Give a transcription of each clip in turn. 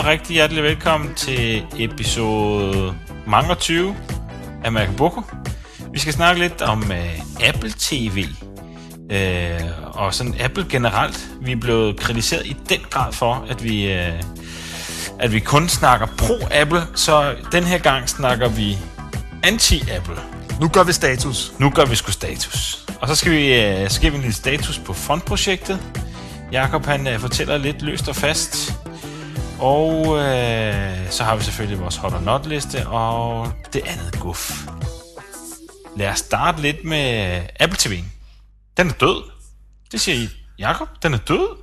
Og rigtig hjertelig velkommen til episode mange 20 af Macaboko. Vi skal snakke lidt om uh, Apple TV uh, og sådan Apple generelt. Vi er blevet kritiseret i den grad for, at vi, uh, at vi kun snakker pro-Apple, så den her gang snakker vi anti-Apple. Nu gør vi status. Nu gør vi sgu status. Og så skal vi, uh, så skal vi en lille status på fondprojektet. Jakob han uh, fortæller lidt løst og fast. Og øh, så har vi selvfølgelig vores hot or not liste og det andet guf. Lad os starte lidt med Apple TV'en. Den er død. Det siger I. Jakob, den er død.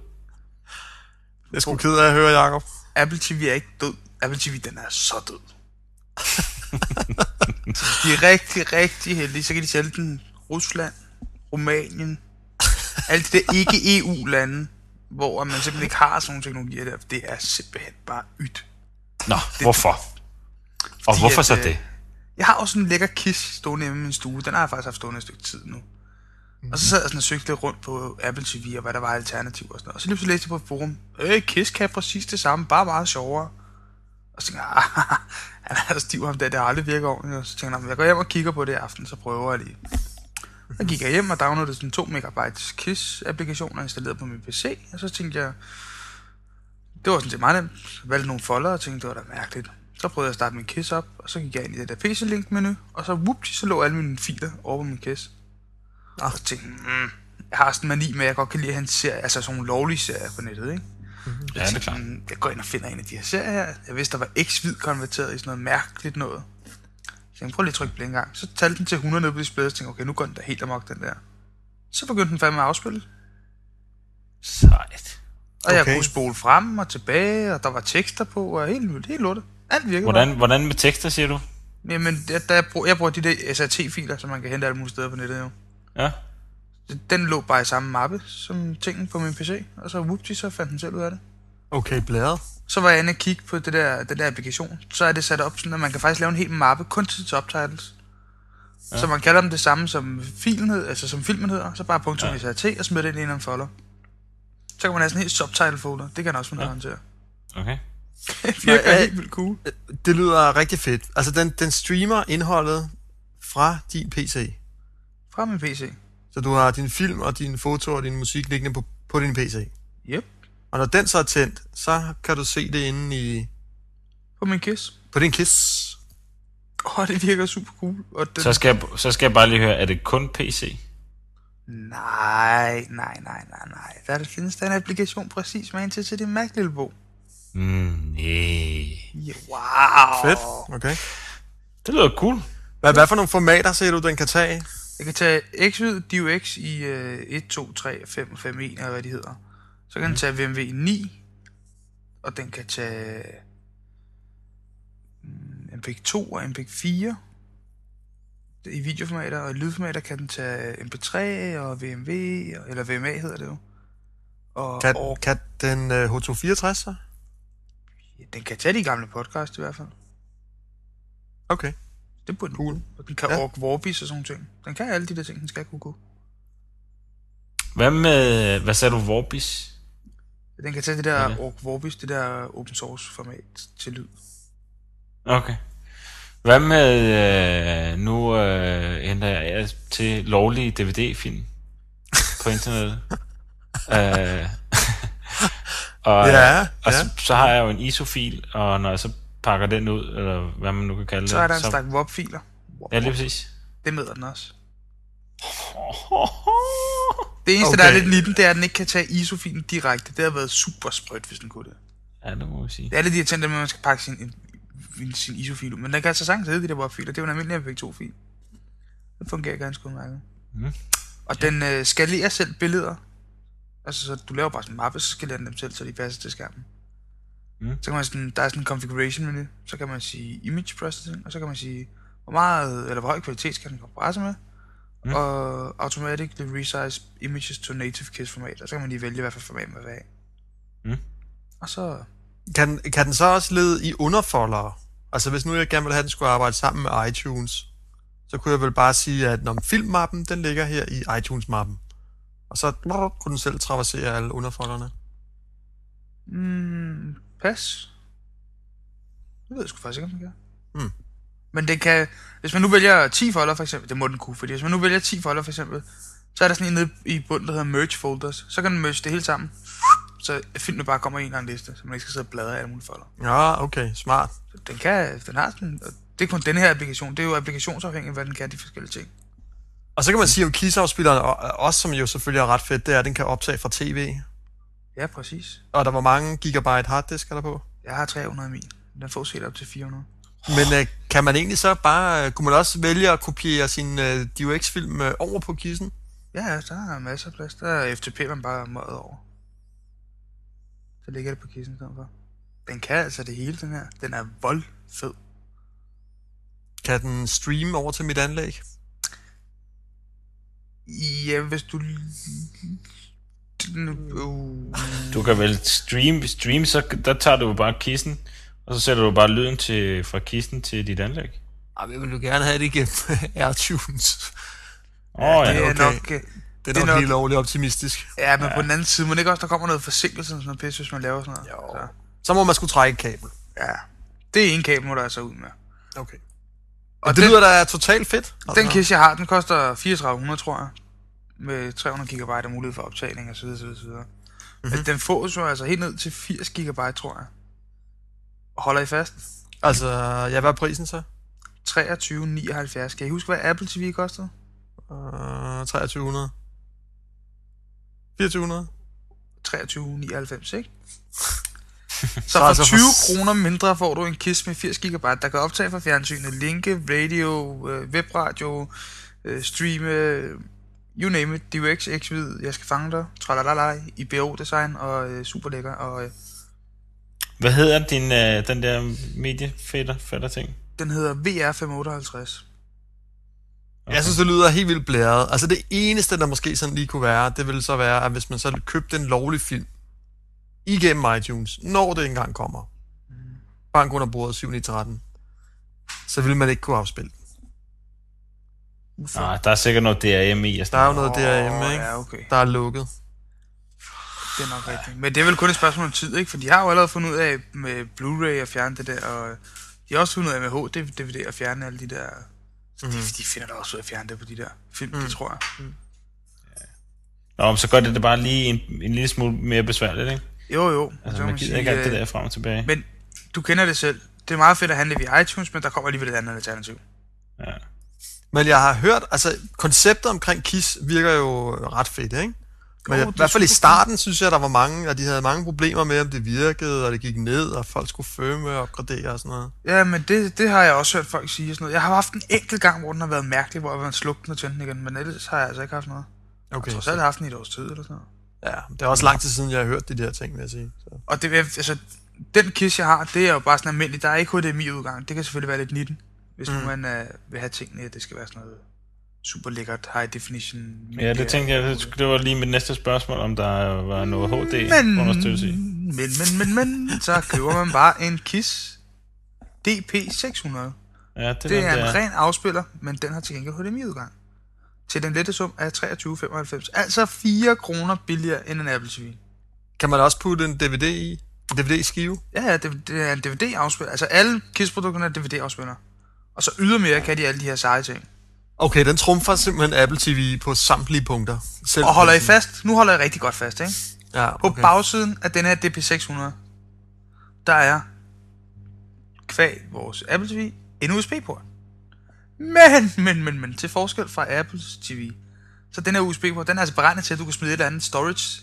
Jeg skulle ked af at høre, Jacob. Apple TV er ikke død. Apple TV, den er så død. de er rigtig, rigtig heldige. Så kan de sælge den Rusland, Rumænien, alt det der ikke-EU-lande, hvor man simpelthen ikke har sådan nogle teknologier der. Det er simpelthen bare ydt. Nå, det, hvorfor? Og Fordi hvorfor at, så øh, det? Jeg har også sådan en lækker kiss stående hjemme i min stue. Den har jeg faktisk haft stående et stykke tid nu. Mm-hmm. Og så sad jeg sådan og søgte lidt rundt på Apple TV og hvad der var alternativ og sådan noget. Og så lige pludselig læste jeg på et forum, øh, Kiss kan præcis det samme, bare meget sjovere. Og så tænkte jeg, ah, han er stiv ham der, det har aldrig virket ordentligt. Og så tænkte jeg, jeg går hjem og kigger på det i aften, så prøver jeg lige. Så gik jeg hjem og downloadede sådan 2 megabytes Kiss-applikationer installeret på min PC, og så tænkte jeg, det var sådan set meget nemt. Så valgte nogle folder og tænkte, det var da mærkeligt. Så prøvede jeg at starte min Kiss op, og så gik jeg ind i det der PC-link-menu, og så whoopty, så lå alle mine filer over på min Kiss. Og så tænkte jeg, mm, jeg har sådan en mani med, at jeg godt kan lide at have serie, altså sådan nogle lovlige serier på nettet, ikke? Ja, det er klart. Mm, Jeg går ind og finder en af de her serier her. Jeg vidste, der var X-vid konverteret i sådan noget mærkeligt noget. Så jeg prøv lige at trykke en gang. Så talte den til 100 ned på displayet, og tænkte, okay, nu går den da helt amok, den der. Så begyndte den fandme at afspille. Sejt. Og jeg Okay. kunne spole frem og tilbage, og der var tekster på, og helt vildt, helt lortet. Alt virkede Hvordan, hvordan med tekster, siger du? bare. Jamen, der, der, jeg, bruger, jeg bruger de der SRT-filer, som man kan hente alle mulige steder på nettet, jo. Ja. Den lå bare i samme mappe som tingen på min PC, og så whoopty, så fandt den selv ud af det. Okay, blæret. Så var jeg inde og kigge på det der, den der applikation. Så er det sat op sådan, at man kan faktisk lave en hel mappe kun til subtitles. Ja. Så man kalder dem det samme som filen hed, altså som filmen hedder, så bare punktum ja. SRT og smider det ind i en eller anden folder. Så kan man have sådan en helt subtitle folder. Det kan han også finde ja. håndtere. Okay. Det virker ja. helt vildt cool. Det lyder rigtig fedt. Altså, den, den streamer indholdet fra din PC. Fra min PC. Så du har din film og din foto og din musik liggende på, på din PC. Yep. Og når den så er tændt, så kan du se det inde i, På min kiss. på din Kiss. Åh, oh, det virker super cool. Og den... Så skal, jeg, så skal jeg bare lige høre, er det kun PC? Nej, nej, nej, nej, nej. Der findes der en applikation præcis med en til til din Mac, lille bo. Mm, nej. Ja, wow. Fedt. Okay. Det lyder cool. Hvad, hvad for nogle formater ser du, den kan tage? Jeg kan tage Xvid DivX i øh, 1, 2, 3, 5 og 5 1, eller hvad de hedder. Så kan den tage VMW 9, og den kan tage mm, MPEG 2 og MPEG 4 i videoformater, og i lydformater kan den tage MP3 og VMV, eller VMA hedder det jo. Og, Kan, og kan den uh, H264 så? den kan tage de gamle podcast i hvert fald. Okay. Det burde den Cool. kunne. Og den kan Ja. ja. ork og sådan nogle ting. Den kan alle de der ting, den skal kunne gå. Hvad med, hvad sagde du, Vorbis? Den kan tage det der Ja. ork Vorbis, det der open source format til lyd. Okay. Hvad med, øh, nu øh, henter jeg til lovlige DVD-film på internettet. øh, og Ja, og ja. så, så har jeg jo en ISO-fil, og når jeg så pakker den ud, eller hvad man nu kan kalde det, Så er der en stak WOP-filer. Ja, lige præcis. Det møder den også. Det eneste, okay. der er lidt lille, det er, at den ikke kan tage ISO-filen direkte. Det har været super sprødt, hvis den kunne det. Ja, det må vi sige. Det er lidt irriterende, at man skal pakke sin, sin ISO-fil ud. Men den kan altså sagtens hedde de der WOP-filer. Det er jo en almindelig MP2-fil. Det fungerer ganske udmærket. Mm. Og den øh, skalerer selv billeder. Altså, så du laver bare sådan en mappe, så skalerer den dem selv, så de passer til skærmen. Mm. Så kan man sådan, der er sådan en configuration menu, så kan man sige image processing, og så kan man sige, hvor meget, eller hvor høj kvalitet skal den kompresse med, Mm. mm. og automatically resize images to native KISS format, og så kan man lige vælge, hvad for format man vil have. Mm. Og så, Kan, kan den så også lede i underfoldere? Altså hvis nu jeg gerne ville have, at den skulle arbejde sammen med iTunes, så kunne jeg vel bare sige, at når filmmappen, den ligger her i iTunes-mappen. Og så brrr, kunne den selv traversere alle underfolderne. mm, Pas. Det ved jeg sgu faktisk ikke, om den kan. Hmm. Men den kan, hvis man nu vælger 10 folder for eksempel, det må den kunne, fordi hvis man nu vælger 10 folder for eksempel, så er der sådan en nede i bunden, der hedder merge folders. Så kan den merge det hele sammen. Så filmen bare kommer i en eller anden liste, så man ikke skal sidde og bladre i alle mulige folder. Ja, okay, smart. Så den kan, den har sådan, det er kun den her applikation, det er jo applikationsafhængigt, hvad den kan, de forskellige ting. Og så kan man sige om KISS-afspilleren, og- også som jo selvfølgelig er ret fedt, det er, at den kan optage fra tv. Ja, præcis. Og der var mange gigabyte harddisk er der på. Jeg har 300 i min. Den får set op til 400. Men øh, kan man egentlig så bare, øh, kunne man også vælge at kopiere sin øh, DUX-film øh, over på kissen? Ja, ja, der er masser af plads. Der er FTP, man bare møder over. Så ligger det på kissen i stedet for. Den kan altså det hele, den her. Den er voldfed. Kan den streame over til mit anlæg? Ja, hvis du... Uh, Du kan vel stream, stream så der tager du jo bare kissen, og så sætter du bare lyden til, fra kissen til dit anlæg. Ej, jeg vil jo gerne have det igennem AirTunes. Åh oh, det ja. er okay. nok... øh, Det er Det er nok, nok- helt lovligt optimistisk. Ja, men ja. på den anden side, må det ikke også, der kommer noget forsinkelse sådan noget pis, hvis man laver sådan noget? Jo. Så, Så må man skulle trække et kabel. ja. Det er en kabel, må der altså ud med. Okay. Og det den, lyder da totalt fedt. Altså, den kiss, jeg har, den koster 3400, tror jeg. Med 300 GB og mulighed for optagning osv. osv.. Mm-hmm. Men den fås jo altså helt ned til 80 GB, tror jeg. Holder I fast? Altså, ja, hvad er prisen så? 23,79. Kan I huske, hvad Apple TV kostede? Uh, 2300. 2400. 23,99, ikke? Så for altså for 20 s- kroner mindre får du en KISS med 80 GB, der kan optage fra fjernsynet, linke, radio, øh, webradio, øh, streame, øh, you name it, DUX, X-Vid, jeg skal fange dig, tralalala, IBO-design og øh, super lækker, og øh, Hvad hedder din, øh, den der mediefætter fætter ting? den hedder VR558. Okay. Jeg synes, det lyder helt vildt blæret. Altså, det eneste, der måske sådan lige kunne være, det ville så være, at hvis man så købte en lovlig film igennem iTunes, når det engang kommer, bank under bordet 7 13 så ville man ikke kunne afspille. den. Nej, der er sikkert noget DRM i. Der er jo noget Åh, ikke? Ja, okay. Der er lukket. Det er nok rigtigt. Men det er vel kun et spørgsmål om tid, ikke? For de har jo allerede fundet ud af med Blu-ray at fjerne det der, og de har også fundet ud af med HD-DVD at fjerne alle de der... Så Mhm. de, de finder da også ud af at fjerne det på de der film, mm. det tror jeg. Nå, men så gør det det bare lige en, en lille smule mere besværligt, ikke? Jo, jo. Altså, så man gider ikke alt det øh, der frem og tilbage. Men du kender det selv. Det er meget fedt at handle via iTunes, men der kommer alligevel et andet alternativ. Ja. Men jeg har hørt, altså konceptet omkring KISS virker jo ret fedt, ikke? Men Jo, i er hvert fald i starten synes jeg, der var mange, og de havde mange problemer med, om det virkede, og det gik ned, og folk skulle firme og opgradere og sådan noget. Ja, men det, det har jeg også hørt folk sige. og Sådan noget. Jeg har haft en enkelt gang, hvor den har været mærkelig, hvor jeg har slukket den og tændt igen, men ellers har jeg altså ikke haft noget. Okay, jeg tror, jeg har haft den i et års tid eller sådan noget. ja, det er også lang tid siden, jeg har hørt de der ting, vil jeg sige. Så. Og det, altså, den kiss, jeg har, det er jo bare sådan almindelig. Der er ikke HDMI-udgang. Det kan selvfølgelig være lidt 19, hvis mm. man uh, vil have tingene, at det skal være sådan noget super lækkert, high definition. ja, det tænkte jeg, det, det var lige mit næste spørgsmål, om der var noget HD men, understøttelse i. men, men, men, men, så køber man bare en KISS DP600. Ja, det, Det der, er der. en ren afspiller, men den har til gengæld HDMI-udgang. Til den lette sum af 23,95. Altså 4 kroner billigere end en Apple TV. Kan man også putte en DVD i? En DVD-skive? Ja, ja, det, det er en DVD-afspiller. Altså alle KISS-produkterne er DVD-afspillere. Og så ydermere kan de alle de her seje ting. Okay, den trumfer simpelthen Apple TV på samtlige punkter. Selv Og holder I fast? Nu holder jeg rigtig godt fast, ikke? Ja, På okay. bagsiden af den her DP600, der er kvæg vores Apple TV en USB-port. Men, men, men, men, til forskel fra Apples TV, så den her USB-port, den er altså beregnet til, at du kan smide et eller andet storage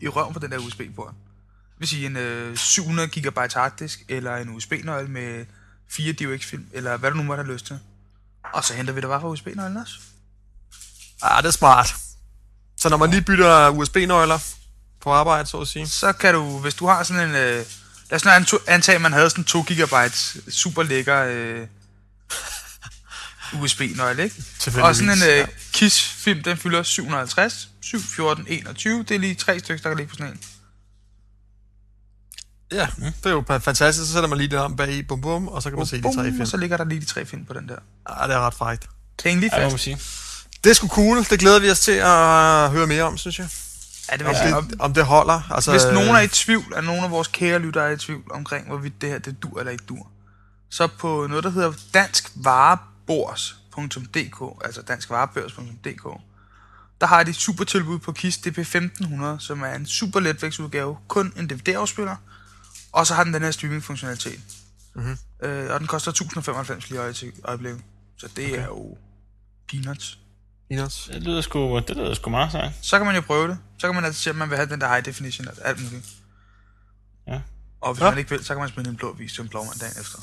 i røven på den der USB-port. Det vil sige en øh, 700 GB harddisk, eller en USB-nøgle med 4 DUX-film, eller hvad du nu måtte have lyst til. Og så henter vi det bare fra USB-nøglen også. Ah, det er smart. Så når man lige bytter USB-nøgler på arbejde, så at sige. så kan du, hvis du har sådan en, øh, lad os nu antage, at man havde sådan en 2 GB super lækker øh, USB-nøgle, ikke? Og sådan en øh. KISS-film, den fylder 750, 7, 14, 21, det er lige tre stykker, der kan ligge på sådan en. Ja, det er jo fantastisk. Så sætter man lige det om bag i, bum bum, og så kan man se de tre Bum, film. og så ligger der lige de tre film på den der. Ah, det er ret frækt. Hæng lige Ja, må man fast. sige. Det er sgu cool. Det glæder vi os til at høre mere om, synes jeg. Ja, det vil Om det, om det holder. Altså, Hvis nogen er i tvivl, er nogen af vores kære lyttere er i tvivl omkring, hvorvidt det her det dur eller ikke dur, så på noget, der hedder danskvarebors.dk, altså danskvarebørs.dk, der har de super tilbud på KISS DP1500, som er en super letvægtsudgave, kun en DVD-afspiller, og så har den den her streaming-funktionalitet. Mhm. Øh, og den koster 1095 lige i øje- øjeblikket. Så det okay. er jo peanuts. Peanuts. Det lyder sgu, det lyder sgu meget sejt. Så kan man jo prøve det. Så kan man altså se, om man vil have den der high definition og alt muligt. Ja. Og hvis Ja. man ikke vil, så kan man smide en blå vis til en blå dagen efter.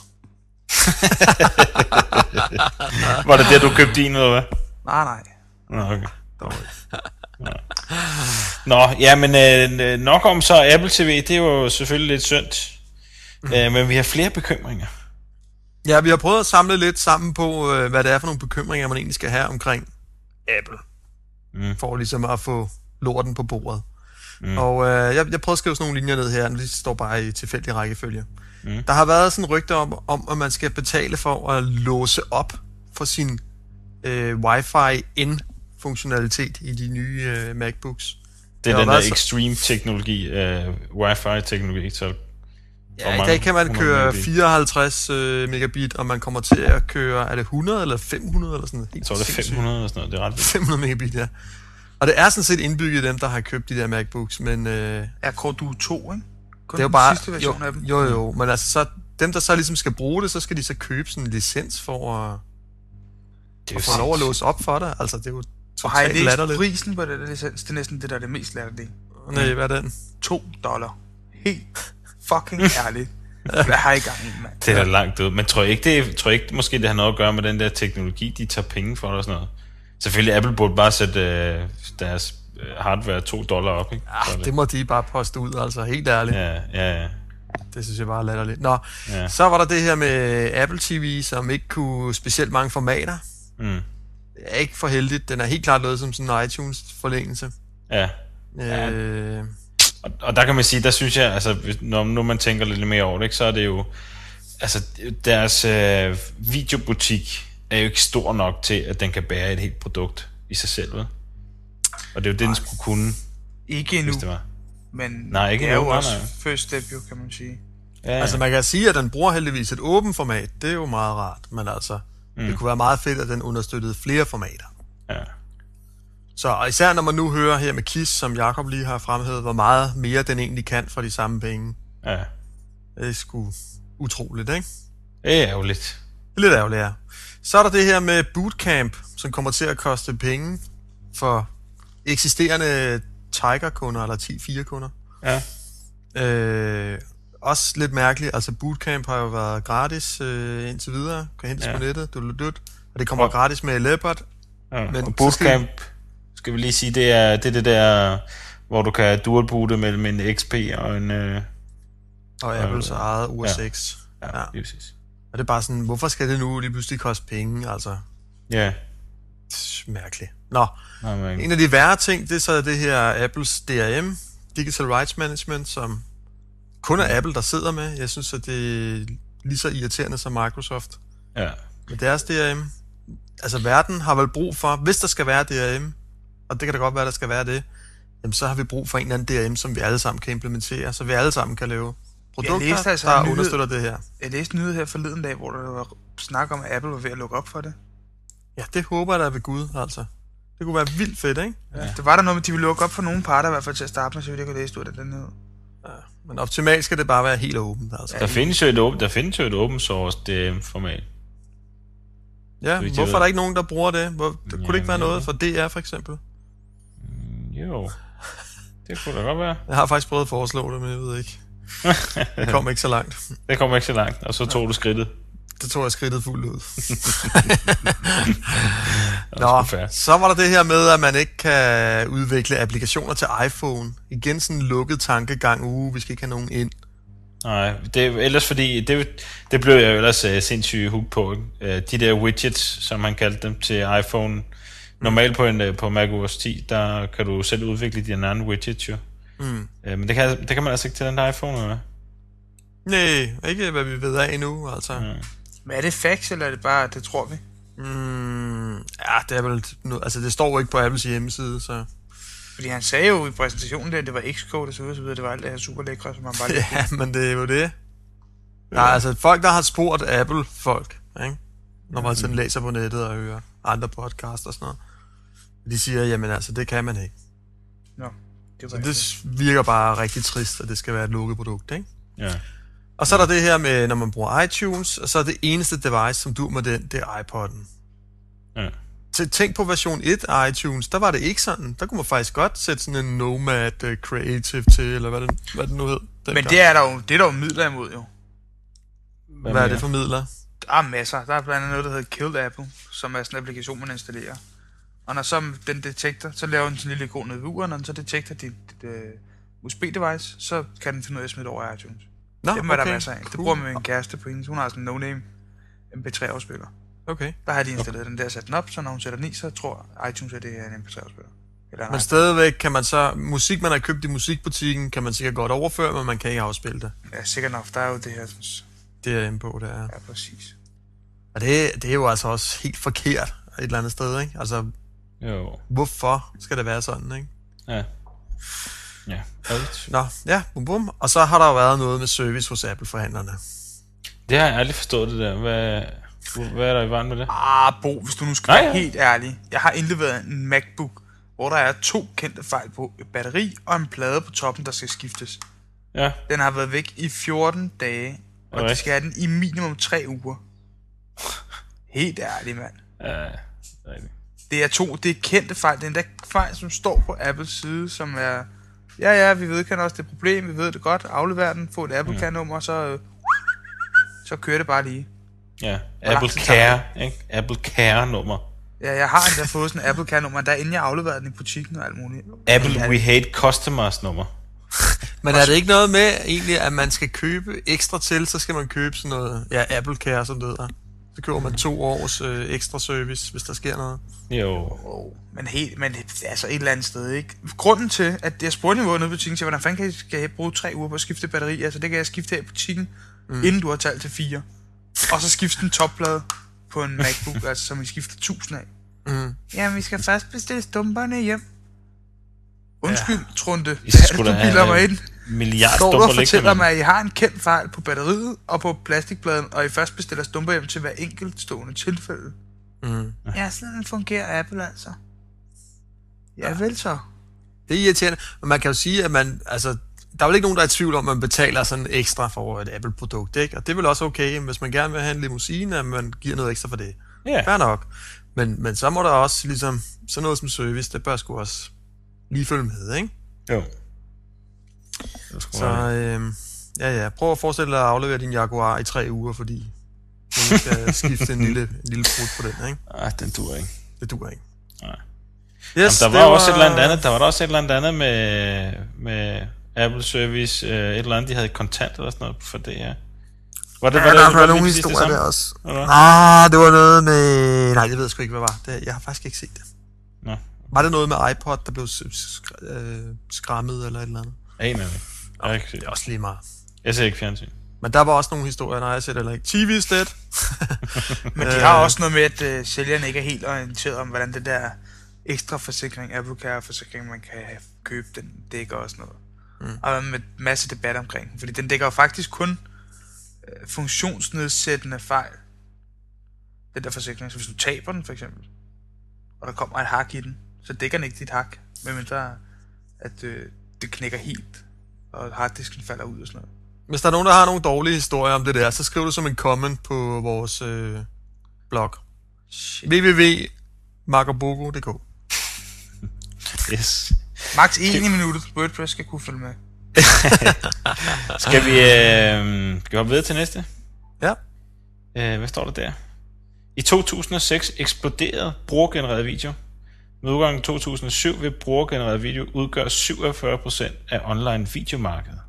Var det der, du købte din, eller hvad? Nej, nej. Nå, okay. Nå. Nå, ja, men øh, nok om så Apple TV, det er jo selvfølgelig lidt synd. Mm. Øh, men vi har flere bekymringer. Ja, vi har prøvet at samle lidt sammen på, øh, hvad det er for nogle bekymringer, man egentlig skal have omkring Apple. Mm. For ligesom at få lorten på bordet. Mm. Og øh, jeg, jeg prøvede at skrive sådan nogle linjer ned her, de står bare i tilfældig rækkefølge. Mm. Der har været sådan rygter om, om, at man skal betale for at låse op for sin øh, Wi-Fi in-funktionalitet i de nye øh, MacBooks. Det er den der været så- extreme teknologi, øh, Wi-Fi-teknologi, så Ja, i dag kan man køre megabit? 54 øh, megabit, og man kommer til at køre, er det 100 eller 500 eller sådan noget? jeg tror, det er 500 eller sådan noget. Det er ret vildt. 500 megabit, ja. Og det er sådan set indbygget dem, der har købt de der MacBooks, men øh, Er Core Duo 2, ikke? Kun det er jo den bare... sidste version jo, af dem. jo, jo, men altså så, dem, der så ligesom skal bruge det, så skal de så købe sådan en licens for at, Det er at få lov at låse op for det. Altså, det er jo Og har I totalt læst latterligt. prisen på det der licens? Det er næsten det, der er det mest latterlige. Nej, hvad er den? 2 dollar. Helt fucking ærligt. Hvad har I gang i, mand? Det er da langt ud. Men tror jeg ikke, det er, tror jeg ikke måske det har noget at gøre med den der teknologi, de tager penge for og sådan noget. Selvfølgelig, Apple burde bare sætte øh, deres øh, hardware 2 dollar op, ikke? Er Ah, det må de bare poste ud, altså helt ærligt. Ja, ja, ja. Det synes jeg bare er latterligt. Nå, Ja. så var der det her med Apple TV, som ikke kunne specielt mange formater. Mm. Er ikke for heldigt. Den er helt klart noget som sådan en iTunes-forlængelse. ja. Ja. Øh, Og, og der kan man sige, der synes jeg, altså, når nu man tænker lidt mere over det, ikke, så er det jo, altså, deres øh, videobutik er jo ikke stor nok til, at den kan bære et helt produkt i sig selv, vel? Og det er jo det, den skulle kunne, Ikke endnu, hvis det var. men Nej, ikke det er jo også nej. first step, jo, kan man sige. Ja, ja. Altså man kan sige, at den bruger heldigvis et åbent format. Det er jo meget rart. Men altså, mm. det kunne være meget fedt, at den understøttede flere formater. ja. Så og især når man nu hører her med KISS, som Jakob lige har fremhævet, hvor meget mere den egentlig kan for de samme penge. ja. Det er sgu utroligt, ikke? Det er ærgerligt. Det er lidt ærgerligt, ja. Så er der det her med bootcamp, som kommer til at koste penge for eksisterende Tiger-kunder, eller 10-4-kunder. Ja. Øh, også lidt mærkeligt. Altså bootcamp har jo været gratis øh, indtil videre. Kan hentes Ja. på nettet. Du, du, og det kommer Og- gratis med Leopard. ja. Men og bootcamp, skal vi lige sige, det er det, er det der, hvor du kan dual boote mellem en XP og en... Øh, Og Apples ja. eget OS 6. ja, Ja. ja. lige præcis. Og det er bare sådan, hvorfor skal det nu lige pludselig koste penge? Altså, Ja. mærkeligt. Nå, Nej, men, en af de værre ting, det er så det her Apples DRM, Digital Rights Management, som kun er Apple, der sidder med. Jeg synes, at det er lige så irriterende som Microsoft. ja. med deres DRM. Altså, verden har vel brug for, hvis der skal være DRM, og det kan da godt være, der skal være det, jamen, så har vi brug for en eller anden DRM, som vi alle sammen kan implementere, så vi alle sammen kan lave produkter, læste altså der nyhed- understøtter det her. Jeg læste en nyhed her forleden dag, hvor der var snak om, at Apple var ved at lukke op for det. Ja, det håber jeg da ved Gud, altså. Det kunne være vildt fedt, ikke? Ja. Det var der noget med, at de ville lukke op for nogle parter, i hvert fald til at starte med, så vidt jeg kunne læse ud af den nyhed. Men optimalt skal det bare være helt åbent, altså. Der findes jo et, åben, der findes jo et open source DRM-format. Ja, hvorfor er der ikke nogen, der bruger det? Hvor, der kunne det ikke være Ja, noget for DR, for eksempel? Jo, det kunne da godt være. Jeg har faktisk prøvet at foreslå det, men jeg ved ikke. Det kom ikke så langt. Det kommer ikke så langt, og så tog du skridtet. Det tog jeg skridtet fuldt ud. Nå, så var der det her med, at man ikke kan udvikle applikationer til iPhone. Igen sådan en lukket tankegang, uh, vi skal ikke have nogen ind. Nej, det er ellers fordi, det, det blev jeg jo ellers uh, sindssygt hooked på. Uh, de der widgets, som man kaldte dem til iPhone. Normalt på, en, uh, på macOS 10, der kan du selv udvikle dine egne widgets jo. Mm. Uh, men det kan, det kan man altså ikke til den der iPhone, eller? Nej, ikke hvad vi ved af endnu, altså. Ja. Men er det facts, eller er det bare, det tror vi? Mm, ja, det er vel... nu- Altså, det står jo ikke på Apples hjemmeside, så... Fordi han sagde jo i præsentationen, der, at det var Xcode og så videre, så videre. Det var alt det her super lækre, som han bare lige... Ja, men det er jo det. Der er altså folk, der har spurgt Apple-folk, ikke? når man sådan læser på nettet og hører andre podcasts og sådan noget. De siger, jamen altså, det kan man ikke. Nå, det Så var det virker bare rigtig trist, at det skal være et lukket produkt, ikke? Ja. Og så er der det her med, når man bruger iTunes, og så er det eneste device, som du med den, det er iPod'en. ja. Så tænk på version 1 af iTunes, der var det ikke sådan. Der kunne man faktisk godt sætte sådan en Nomad uh, Creative til, eller hvad det, hvad det nu hed. Men det er der jo, det er der jo midler imod, jo. Hvad, hvad er det for midler? Der er masser. Der er blandt andet noget, der hedder Killed Apple, som er sådan en applikation, man installerer. Og når så den detektor, så laver den sådan en lille ikon ned i uret, når den så detekter dit, dit uh, USB-device, så kan den finde ud af at smide det over i iTunes. Nå, Dem er der masser af. Det bruger man med en kæreste på hendes. Hun har sådan en no-name MP3-afspiller. Okay. Der har de installeret den der, sat den op, så når hun sætter den i, så tror iTunes, at det er en MP3-afspiller. Eller en Men stadigvæk kan man så, musik man har købt i musikbutikken, kan man sikkert godt overføre, men man kan ikke afspille det. Ja, sikkert nok. Der er jo det her, sådan, Det er inde på, det er. ja, præcis. Og det, det er jo altså også helt forkert et eller andet sted, ikke? Altså, Jo. hvorfor skal det være sådan, ikke? Ja. Ja. Ærgerligt. Nå, ja, bum bum. Og så har der jo været noget med service hos Apple-forhandlerne. Det har jeg aldrig forstået, det der. Hvad, hvad er der i vejen med det? Ah, Bo, hvis du nu skal Nej, være ja. helt ærlig. Jeg har indleveret en MacBook, hvor der er to kendte fejl på et batteri og en plade på toppen, der skal skiftes. Ja. Den har været væk i 14 dage, og Okay. de skal have den i minimum 3 uger. Helt ærligt, mand. Ja, det er rigtigt. Det er to, det er kendte fejl. Det er endda fejl, som står på Apples side, som er... Ja, ja, vi vedkender også det problem, vi ved det godt. Aflever den, få et Apple Care-nummer, så... øh, Så kører det bare lige. Ja. Apple Care, ikke? Apple Care-nummer. Ja, jeg har endda fået sådan en Apple Care-nummer, der inden jeg afleverede den i butikken og alt muligt. Apple Ja, We Hate Customers nummer. Men er det ikke noget med egentlig, at man skal købe ekstra til, så skal man købe sådan noget, ja, Apple Care, som det hedder. Så køber man to års øh, ekstra service, hvis der sker noget. Jo. Oh, men helt, men altså et eller andet sted, ikke? Grunden til, at jeg spurgte niveau nede i butikken, til, hvordan fanden kan jeg, skal jeg bruge tre uger på at skifte batteri? Altså, det kan jeg skifte her i butikken, mm. inden du har talt til fire. Og så skifte en topplade på en MacBook, altså, som vi skifter tusind af. Mm. Jamen, vi skal først bestille stumperne hjem. Undskyld, ja. Trunde. I er skulle da have mig ind? Milliard Står og fortæller mig, at I har en kendt fejl på batteriet og på plastikpladen, og I først bestiller stumper hjem til hver enkelt stående tilfælde? Mm. Ja, sådan fungerer Apple altså. Ja, vel så. Det er irriterende, men man kan jo sige, at man, altså, der er vel ikke nogen, der er i tvivl om, at man betaler sådan ekstra for et Apple-produkt, ikke? Og det er vel også okay, hvis man gerne vil have en limousine, at man giver noget ekstra for det. Ja. Fair nok. Men, men så må der også, ligesom, sådan noget som service, det bør sgu også lige følge med, ikke? Jo. Så, øh, ja, ja. Prøv at forestille dig at aflevere din Jaguar i tre uger, fordi nogen skal skifte en lille, en lille brud på den, ikke? Ej, den duer ikke. Det duer ikke. Nej. Yes, Jamen, der det var, også et eller andet andet, der var der også et eller andet andet med, med Apple Service, øh, et eller andet, de havde kontant eller sådan noget for det her. Var det, Ja, var det, der var var nogle historier der også. Ah, det var noget med... Nej, det ved jeg sgu ikke, hvad var. Det, jeg har faktisk ikke set det. Nå, Var det noget med iPod, der blev øh, skrammet eller et eller andet? Aner det ikke. Jeg, ikke set- Det er også lige meget. jeg ser ikke fjernsyn. Men der var også nogle historier, nej, jeg ser det heller ikke. TV is dead. Men de har også noget med, at øh, sælgerne ikke er helt orienteret om, hvordan det der ekstra forsikring, Apple Care forsikring, man kan have- købe, den dækker også noget. Mm. Og med masse debat omkring den, fordi den dækker jo faktisk kun øh, funktionsnedsættende fejl. Den der forsikring, så hvis du taber den for eksempel, og der kommer et hak i den, så dækker den ikke dit hak, medmindre at øh, det knækker helt, og harddisken falder ud og sådan noget. Hvis der er nogen, der har nogle dårlige historier om det der, så skriv det som en comment på vores øh, blog. Shit. www.markoboko.dk Yes. Max 1 i minuttet, WordPress skal kunne følge med. Skal vi, øh, skal vi hoppe videre til næste? Ja. Øh, hvad står der der? I 2006 eksploderede brugergenereret video. Med udgangen i 2007 vil brugergenereret video udgøre 47% af online videomarkedet.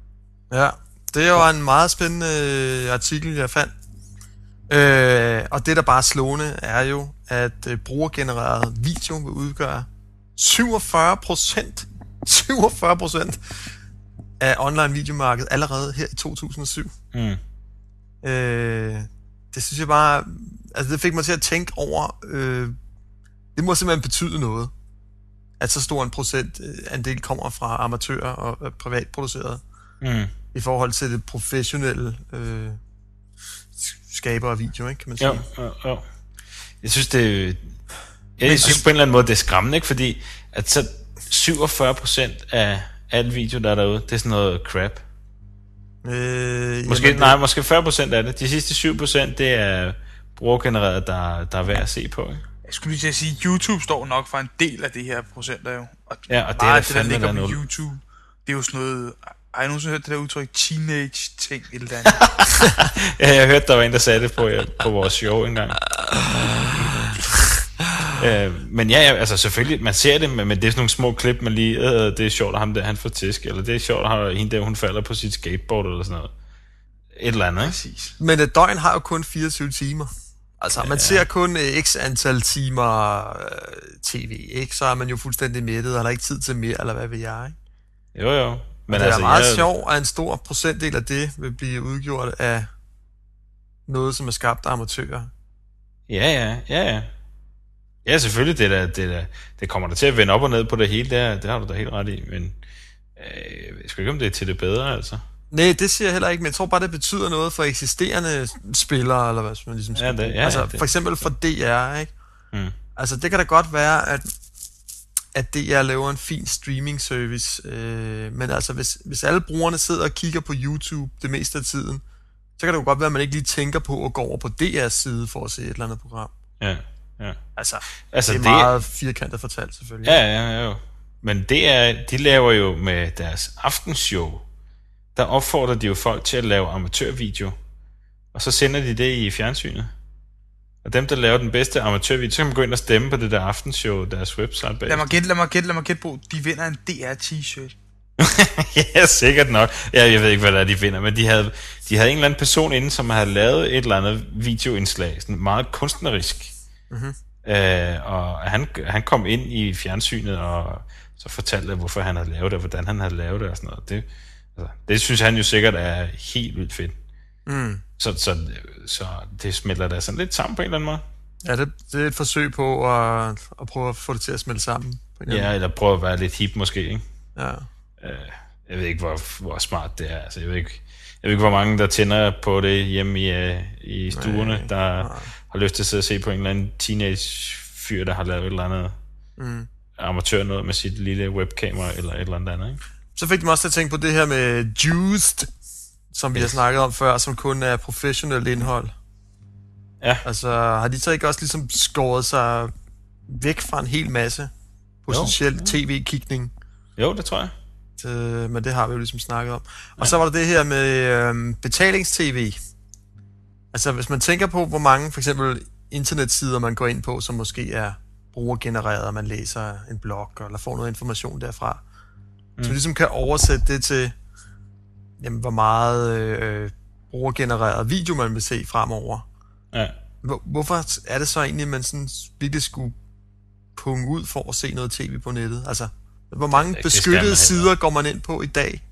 Ja, det var en meget spændende øh, artikel, jeg fandt. Øh, og det, der bare er slående, er jo, at øh, brugergenereret video vil udgøre 47 procent 47 procent af online videomarkedet allerede her i 2007. Mm. Øh, det synes jeg bare, altså det fik mig til at tænke over, øh, det må simpelthen betyde noget. at så stor en procent øh, andel kommer fra amatører og privatproduceret, Mm. i forhold til det professionelle øh, skaber af video, ikke, kan man sige. Jo, jo, jo. Jeg synes, det jeg synes på en eller anden måde, det er skræmmende, ikke? Fordi at så 47% af al video, der er derude, det er sådan noget crap. Øh, Måske, jamen, nej, måske 40% af det. De sidste 7%, det er brugergenereret, der, der er værd at se på. Ikke? Jeg skulle lige til at sige, at YouTube står nok for en del af det her procenter jo. Og Ja, og det er meget da af det, der ligger på. YouTube, det er jo sådan noget... Har jeg nogensinde hørt det der udtryk, teenage-ting, et eller andet? Ja, jeg hørte, der var en, der sagde det på, på vores show engang. øh, men ja, ja, altså selvfølgelig, man ser det, men, men det er sådan nogle små klip, man lige, øh, det er sjovt, at ham der, han får tisk, eller det er sjovt, at hende der, hun falder på sit skateboard, eller sådan noget. Et eller andet, ikke? Præcis. Men et døgn har jo kun 24 timer. Altså, man ser kun øh, x antal timer øh, tv, ikke? Så er man jo fuldstændig mættet, og har ikke tid til mere, eller hvad ved jeg, ikke? Jo, jo. Men Men det altså, er meget jeg, sjovt, at en stor procentdel af det vil blive udgjort af noget, som er skabt af amatører. Ja, ja, ja, ja. Ja, selvfølgelig, det, der, det, der, det kommer der til at vende op og ned på det hele, der, det har du da helt ret i, men øh, jeg skal ikke om det er til det bedre, altså. Nej, det siger jeg heller ikke, men jeg tror bare, det betyder noget for eksisterende spillere, eller hvad man ligesom skal Ja, det- ja, Altså, det- for eksempel for DR, ikke? Mm. Altså, det kan da godt være, at, at DR laver en fin streaming service, øh, men altså, hvis, hvis alle brugerne sidder og kigger på YouTube det meste af tiden, så kan det jo godt være, at man ikke lige tænker på at gå over på DR's side for at se et eller andet program. Ja, ja. Altså, Altså, det er det- meget firkantet fortalt, selvfølgelig. Ja, ja, ja, jo. Men det er, de laver jo med deres aftenshow, der opfordrer de jo folk til at lave amatørvideo, og så sender de det i fjernsynet. Og dem, der laver den bedste amatørvideo, så kan man gå ind og stemme på det der aftenshow, deres website bag. Lad mig gætte, lad mig gætte, lad mig gætte på, de vinder en DR-t-shirt. ja, sikkert nok. Ja, jeg ved ikke, hvad der er, de finder, men de havde, de havde en eller anden person inde, som havde lavet et eller andet videoindslag, sådan meget kunstnerisk. Mm-hmm. Øh, og han, han kom ind i fjernsynet og så fortalte, hvorfor han havde lavet det, og hvordan han havde lavet det og sådan noget. Det, altså, det synes han jo sikkert er helt vildt fedt. Mm. Så, så, så det smelter da sådan lidt sammen på en eller anden måde. Ja, det, det er et forsøg på at, at prøve at få det til at smelte sammen. På en Ja, eller prøve at være lidt hip måske, ikke? ja. Øh, jeg ved ikke, hvor, hvor smart det er. Altså, jeg ved ikke, jeg ved ikke, hvor mange, der tænder på det hjemme i, øh, i stuerne, Nej, der nej. har lyst til at sidde og se på en eller anden teenage fyr, der har lavet et eller andet Mm. amatør noget med sit lille webkamera eller et eller andet andet, ikke? Så fik de mig også til at tænke på det her med Juiced, som vi har snakket om før, som kun er professionelt indhold. Ja. Altså, har de så ikke også ligesom skåret sig væk fra en hel masse potentiel tv-kigning? Jo, det tror jeg. Øh, men det har vi jo ligesom snakket om. Og så var der det her med øhm, betalings-tv. Altså, hvis man tænker på, hvor mange for eksempel internetsider man går ind på, som måske er brugergenereret, og man læser en blog, eller får noget information derfra, mm. så man ligesom kan oversætte det til, jamen, hvor meget øh, brugergenereret video man vil se fremover. Ja. Hvor, hvorfor er det så egentlig, at man sådan virkelig skulle punge ud for at se noget tv på nettet? Altså, hvor mange Det beskyttede heller. sider går man ind på i dag?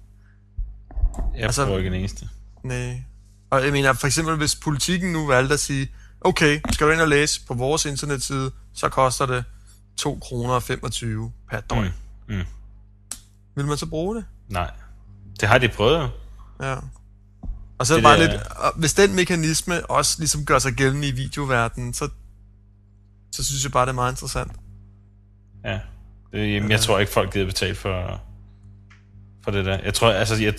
Jeg Altså- bruger ikke den eneste. Nej. Og jeg mener, for eksempel, hvis politikken nu valgte at sige, okay, skal du ind og læse på vores internetside, så koster det 2 kroner og 25 per døgn. Mm. Mm. Vil man så bruge det? Nej. Det har de prøvet jo. Ja. Og så er det Det bare der- lidt, hvis den mekanisme også ligesom gør sig gældende i videoverdenen, så, så synes jeg bare, det er meget interessant. Ja. Det, jamen, jeg tror ikke, folk gider betale for, for det der. Jeg tror, altså, jeg,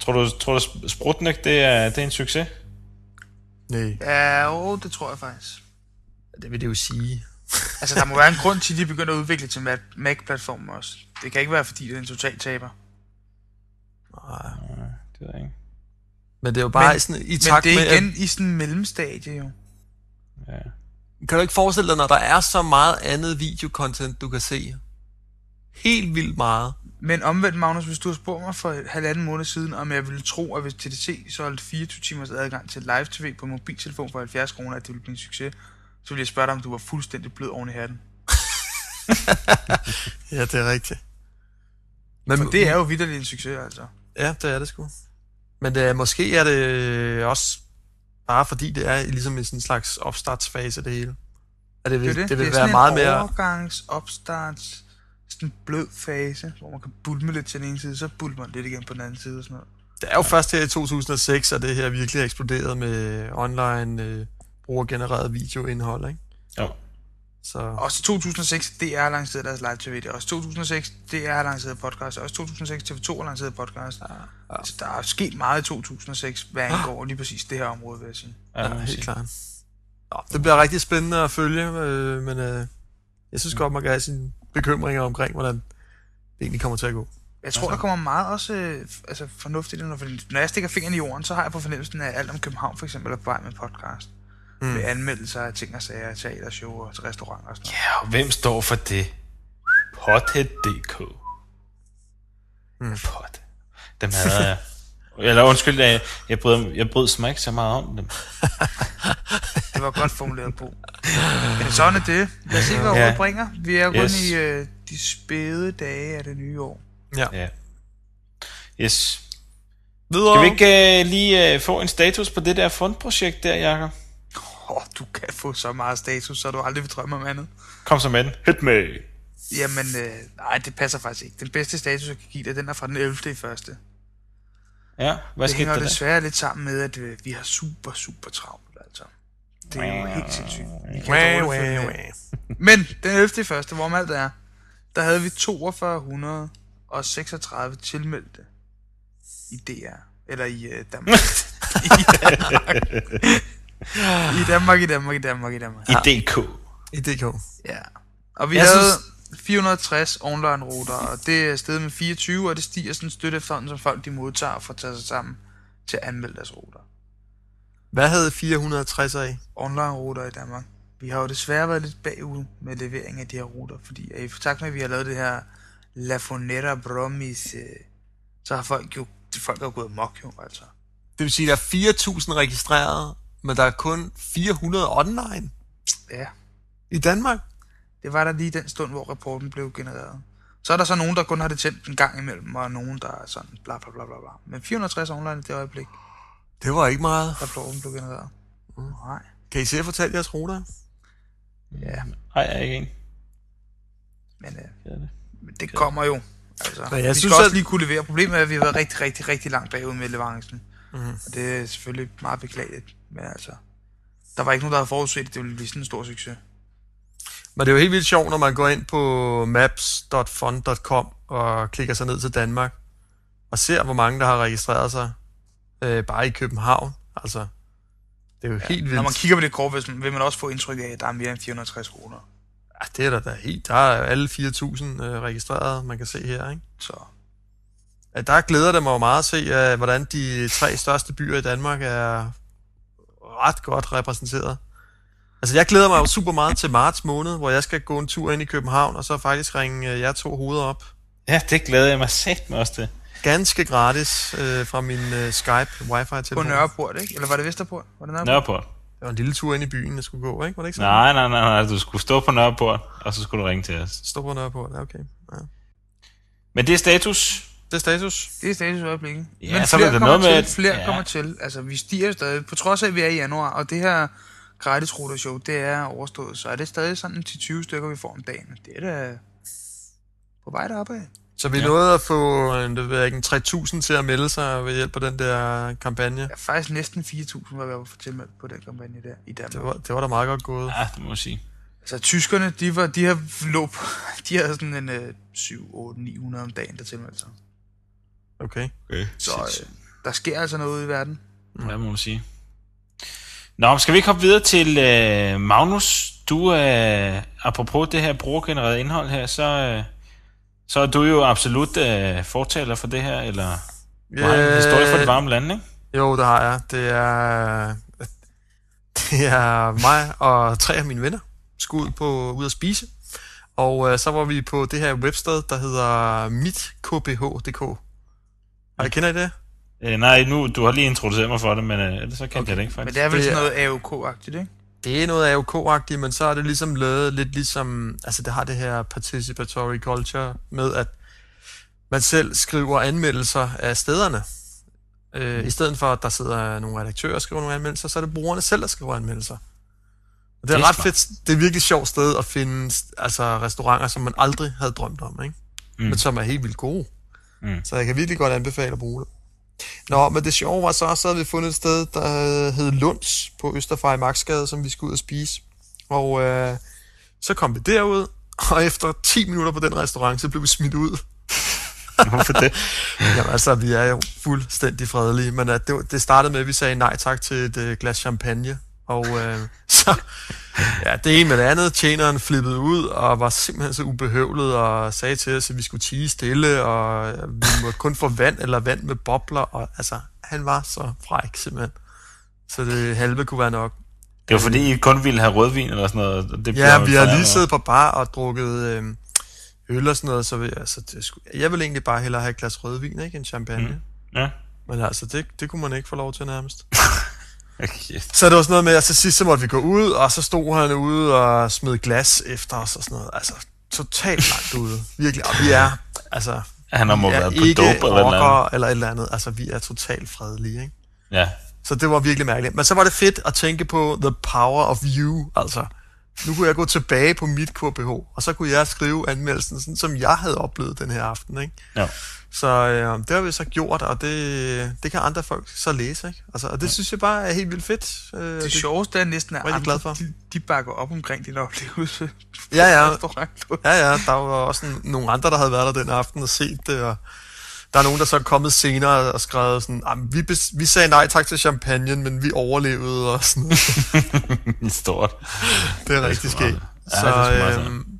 tror du, tror du Sprutnik, det er, det er en succes? Nej. Ja, jo, det tror jeg faktisk. Det vil det jo sige. Altså, der må være en grund til, at de begynder at udvikle til Mac- Mac-platformen også. Det kan ikke være, fordi det er en total taber. Nej. Det ved jeg ikke. Men det er jo bare Men- sådan, i Men takt det med, er at- igen i sådan en mellemstadie, jo. Ja. Kan du ikke forestille dig, når der er så meget andet videocontent, du kan se? Helt vildt meget. Men omvendt, Magnus, hvis du har spurgt mig for et halvanden måned siden, om jeg ville tro, at hvis TDC solgte 24 timers adgang til live-tv på mobiltelefon for 70 kroner, at det ville blive en succes, så ville jeg spørge dig, om du var fuldstændig blød oven i hatten. Ja, det er rigtigt. Men, For det er jo vidderligt en succes, altså. Ja, det er det sgu. Men det, er- måske er det også bare fordi, det er ligesom i sådan en slags opstartsfase, det hele. At det vil, Det, er det. det vil det er være sådan meget en mere... overgangs, opstarts, sådan en blød fase, hvor man kan bulme lidt til den ene side, så bulmer man lidt igen på den anden side og sådan noget. Det er jo først her i 2006, at det her virkelig er eksploderet med online øh, brugergenereret videoindhold, ikke? Jo. Så Også 2006, DR har lanceret deres live tv. Det er også 2006, DR har lanceret podcast. Også 2006, TV2 har lanceret podcast. Ja, ja. Så der er sket meget i 2006, hvad angår lige præcis det her område, vil jeg sige. Ja, ja, det helt klart. Nå, det bliver rigtig spændende at følge, øh, men øh, jeg synes godt, man kan have sine bekymringer omkring, hvordan det egentlig kommer til at gå. Jeg tror, der kommer meget også øh, altså fornuftigt ind, fordi når jeg stikker fingeren i jorden, så har jeg på fornemmelsen af alt om København for eksempel er på vej med podcast. Mm. Med anmeldelser af ting og sager, teatershow og til restauranter og sådan noget. Ja, og hvem står for det? Pothead.dk. Mm. Pot. Dem havde jeg. Eller undskyld, jeg, jeg, brød, jeg brød mig ikke så meget om dem. Det var godt formuleret på. Men sådan er det. Lad os se, hvad Ja. året bringer. Vi er kun Yes. i øh, de spæde dage af det nye år. Ja. Ja. Yes. Videre. Kan vi ikke uh, lige uh, få en status på det der fundprojekt der, Jacob? Åh, oh, du kan få så meget status, så du aldrig vil drømme om andet. Kom så med den. Hit me. Jamen, øh, nej, det passer faktisk ikke. Den bedste status, jeg kan give dig, den er fra den 11. i første. Ja, hvad Det hænger der der? desværre lidt sammen med, at øh, vi har super, super travlt, altså. Det er jo helt sindssygt. Men den 11. i første, hvor alt er, der havde vi 4236 tilmeldte i DR. Eller i øh, Danmark. I Danmark. I Danmark, i Danmark, i Danmark, i Danmark. I DK. I DK. Ja. Og vi Jeg havde synes- 460 online-ruter, og det er steget med 24, og det stiger sådan støtte efterhånden, som folk de modtager for at tage sig sammen til at anmelde deres ruter. Hvad havde 460 af? Online-ruter i Danmark. Vi har jo desværre været lidt bagud med levering af de her ruter, fordi at i takt med, at vi har lavet det her La Fonera Bromis, øh, så har folk jo, de folk er jo gået mok jo, altså. Det vil sige, at der er 4.000 registreret, men der er kun 400 online Ja, i Danmark. det var der lige den stund, hvor rapporten blev genereret. Så er der så nogen, der kun har det tændt en gang imellem, og nogen, der er sådan bla bla bla bla bla. Men 460 online i det øjeblik, Det var ikke meget. rapporten blev genereret. Mm. Nej. Kan I se at fortælle jeres ruter? Ja, Nej, jeg er ikke en. men, øh, Det er det. men det kommer jo. Altså, Men jeg vi skal synes, også at- lige kunne levere. Problemet er, at vi har været rigtig, rigtig, rigtig langt bagud med leverancen. Mhm. Og det er selvfølgelig meget beklageligt. Men altså, der var ikke nogen, der havde forudset, at det ville blive sådan en stor succes. Men det er jo helt vildt sjovt, når man går ind på maps.fund.com og klikker sig ned til Danmark og ser, hvor mange der har registreret sig øh, bare i København. Altså, det er jo ja, helt vildt. Når man kigger på det kort, vil man- også få indtryk af, at der er mere end 460 ruter. Ja, det er der da helt. Der er alle 4.000 øh, registreret, man kan se her, ikke? Så Ja, der glæder det mig jo meget at se, øh, hvordan de tre største byer i Danmark er ret godt repræsenteret. Altså, jeg glæder mig jo super meget til marts måned, hvor jeg skal gå en tur ind i København, og så faktisk ringe øh, jer to hoveder op. Ja, det glæder jeg mig sat med også til. Ganske gratis øh, fra min øh, Skype wifi-telefon. på Nørreport, ikke? Eller var det Vesterport? Var det Nørreport? Nørreport. Det var en lille tur ind i byen, jeg skulle gå, ikke? Var det ikke sådan? Nej, nej, nej, nej, du skulle stå på Nørreport, og så skulle du ringe til os. Stå på Nørreport, ja, okay. Ja. Men det er status. Det er status. Det er status i øjeblikket. Ja, Men så er flere der kommer noget med, til, at- flere ja. kommer til. Altså, vi stiger stadig. På trods af, at vi er i januar, og det her gratis show, det er overstået, så er det stadig sådan 10-20 stykker, vi får om dagen. Det er da på vej deroppe af. Så vi Ja. nåede at få det ved jeg ikke, en 3.000 til at melde sig ved hjælp af den der kampagne. Ja, faktisk næsten 4.000 var vi oppe for tilmeldt på den kampagne der i Danmark. Det var, det var da meget godt gået. Ja, det må jeg sige. Altså, tyskerne, de, var, de har lå på, de havde sådan en øh, 7, 8, 900 om dagen, der tilmeldte sig. Okay. Okay. Så øh, der sker altså noget ude i verden. Hvad må man sige? Nå, skal vi ikke hoppe videre til øh, Magnus? Du er, øh, apropos det her brugergenereret indhold her, så, øh, så er du jo absolut øh, fortaler for det her, eller du har en historie fra det varme land, ikke? Jo, det har jeg. Det er, det er mig og tre af mine venner skulle ud, på, ud at spise. Og øh, så var vi på det her websted, der hedder mitkbh.dk. Har I kender I det? Øh, nej, nu, du har lige introduceret mig for det, men øh, ellers så kendte okay. jeg det ikke Men faktisk. det er vel Det sådan er- noget AOK-agtigt, ikke? Det er noget AOK-agtigt, men så er det ligesom lavet lidt ligesom, altså det har det her participatory culture med, at man selv skriver anmeldelser af stederne. Øh, I stedet for, at der sidder nogle redaktører og skriver nogle anmeldelser, så er det brugerne selv, der skriver anmeldelser. Og det er Det er ret fedt. Det er et virkelig sjovt sted at finde altså, restauranter, som man aldrig havde drømt om, ikke? Mm. Men som er helt vildt gode. Mm. Så jeg kan virkelig godt anbefale at bruge det. Nå, men det sjove var så, så havde vi fundet et sted, der hed Lunds på Østerfej Magtsgade, som vi skulle ud og spise. Og øh, så kom vi derud, og efter 10 minutter på den restaurant, så blev vi smidt ud. Hvorfor det? Jamen altså, vi er jo fuldstændig fredelige, men at det, det startede med, at vi sagde nej tak til et øh, glas champagne. Og øh, så, ja, det ene med det andet, tjeneren flippede ud og var simpelthen så ubehøvlet og sagde til os, at vi skulle tige stille, og øh, vi måtte kun få vand eller vand med bobler. Og altså, han var så fræk simpelthen. Så det halve kunne være nok. Det var fordi, I kun ville have rødvin eller sådan noget. og Det Ja, vi har lige siddet på bar og drukket øh, øl og sådan noget, så vi, altså, det skulle, jeg vil egentlig bare hellere have et glas rødvin, ikke en champagne. Mm. Ja. Men altså, det, det kunne man ikke få lov til nærmest. Okay. Så det var sådan noget med, at til sidst så måtte vi gå ud, og så stod han ude og smed glas efter os og sådan noget. Altså, totalt langt ude. Virkelig. Og vi er, altså, Han har må været på ikke dope eller eller eller et eller andet. Altså, vi er totalt fredelige, ikke? Ja. Så det var virkelig mærkeligt. Men så var det fedt at tænke på the power of you, altså. Nu kunne jeg gå tilbage på mit KBH, og så kunne jeg skrive anmeldelsen, sådan som jeg havde oplevet den her aften, ikke? ja. Så øh, det har vi så gjort, og det, det kan andre folk så læse, ikke? Altså, og det synes jeg bare er helt vildt fedt. Øh, Det sjoveste er næsten, at andre, glad for. de, de bakker op omkring din oplevelse. Ja, ja. Ja, ja, der var også en, nogle andre, der havde været der den aften og set det, og der er nogen, der så er kommet senere og skrevet sådan, "Jamen, vi, vi sagde nej tak til champagne, men vi overlevede og sådan noget. Stort. Det er rigtig skægt. Ja, Så, det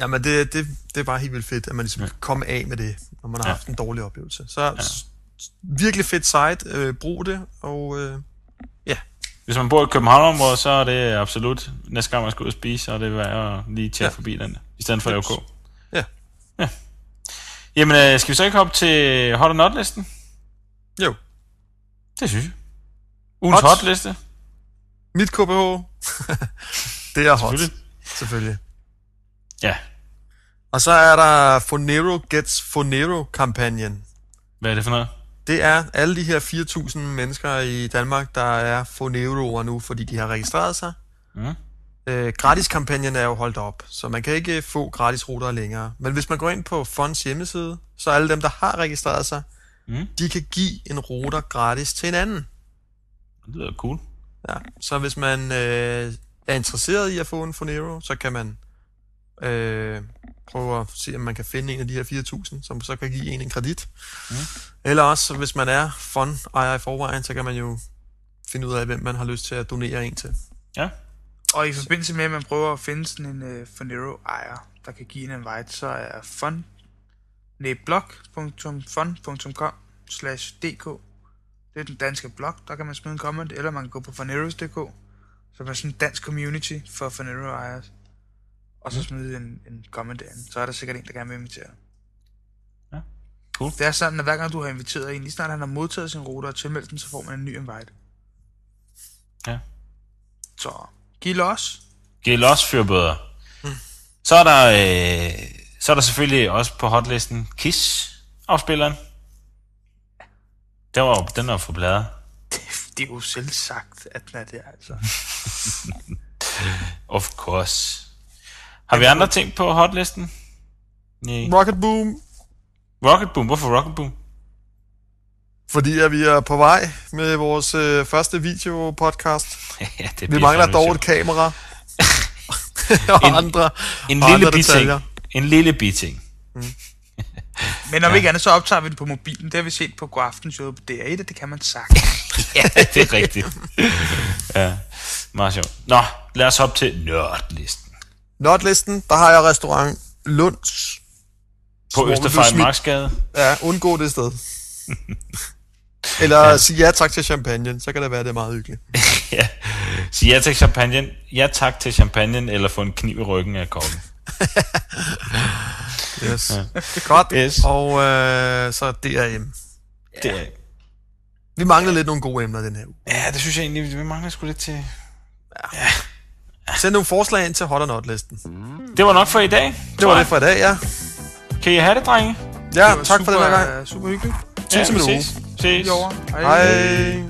jamen, det, det, det er bare helt vildt fedt, at man ligesom kan komme af med det, når man har Ja. haft en dårlig oplevelse. Så ja. virkelig fedt site, øh, brug det, og øh, Hvis man bor i København-området, så er det absolut, næste gang man skal ud og spise, så er det værd at lige tjekke ja. Ja. forbi den, i stedet for Jeps. OK. ja, Jamen, øh, skal vi så ikke hoppe til hot or not-listen? jo. Det synes jeg. Ugens Hot. hot-liste? Mit KBH, det er hot, Selvfølgelig. selvfølgelig. Ja. Og så er der Fonero Gets Fonero-kampagnen. Hvad er det for noget? Det er alle de her 4.000 mennesker i Danmark, der er Foneroer nu, fordi de har registreret sig. Mm. Øh, gratiskampagnen er jo holdt op, så man kan ikke få gratis ruter længere. Men hvis man går ind på Fonds hjemmeside, så alle dem, der har registreret sig, Mm. de kan give en ruter gratis til en anden. Det lyder cool. Ja. Så hvis man øh, er interesseret i at få en Fonero, så kan man øh, prøve at se, om man kan finde en af de her 4.000, som så kan give en en kredit. Mm. Eller også, hvis man er fondejer i forvejen, så kan man jo finde ud af, hvem man har lyst til at donere en til. Ja. Og i forbindelse med, at man prøver at finde sådan en uh, Fonero-ejer, der kan give en invite, så er fun, nej, blog.fun.com slash dk. Det er den danske blog, der kan man smide en comment, eller man kan gå på foneros.dk, som er sådan en dansk community for Fonero-ejers. Og så smide en, en comment derinde. Så er der sikkert en, der gerne vil invitere. Ja, cool. Det er sådan, at hver gang du har inviteret en, lige snart han har modtaget sin rute og tilmeldt den, så får man en ny invite. Ja. Så giv los. Giv los fyrbøder. Mm. Så er der, øh, så er der selvfølgelig også på hotlisten Kiss afspilleren. Den var, den var for bladet. Det er jo selv sagt, at den er det, altså. Of course. Har vi andre ting på hotlisten? Nej. Rocket Boom, Rocket Boom. Hvorfor Rocket Boom? fordi at vi er på vej med vores øh, første videopodcast. ja, det Vi mangler dog et kamera. og En- andre, En og lille andre biting. detaljer. En lille biting. Men om ja. ikke andet, så optager vi det på mobilen. Det har vi set på Godaftenshowet på DR1, og det kan man sagtens. ja, det er rigtigt. ja, meget sjovt. Nå, lad os hoppe til nørdlisten. Notlisten, der har jeg restaurant Lunds. På Østerfejl Marksgade. Ja, undgå det sted. Eller ja. sige ja tak til champagne, så kan det være, det er meget hyggeligt. ja. Sig ja til champagne. Ja tak til champagne, eller få en kniv i ryggen af kokken. Yes. Ja. Godt. Yes. Og øh, så DRM. Det, er- Vi mangler lidt nogle gode emner den her uge. ja, det synes jeg egentlig, vi mangler sgu lidt til. Send nogle forslag ind til Hot or Not-listen. Det var nok for i dag. Det var det for i dag, ja. Kan I have det, drenge? Ja, Det tak for den her gang. øh, Super hyggeligt. Ses om vi en uge. ses. Ses. Over. Hej.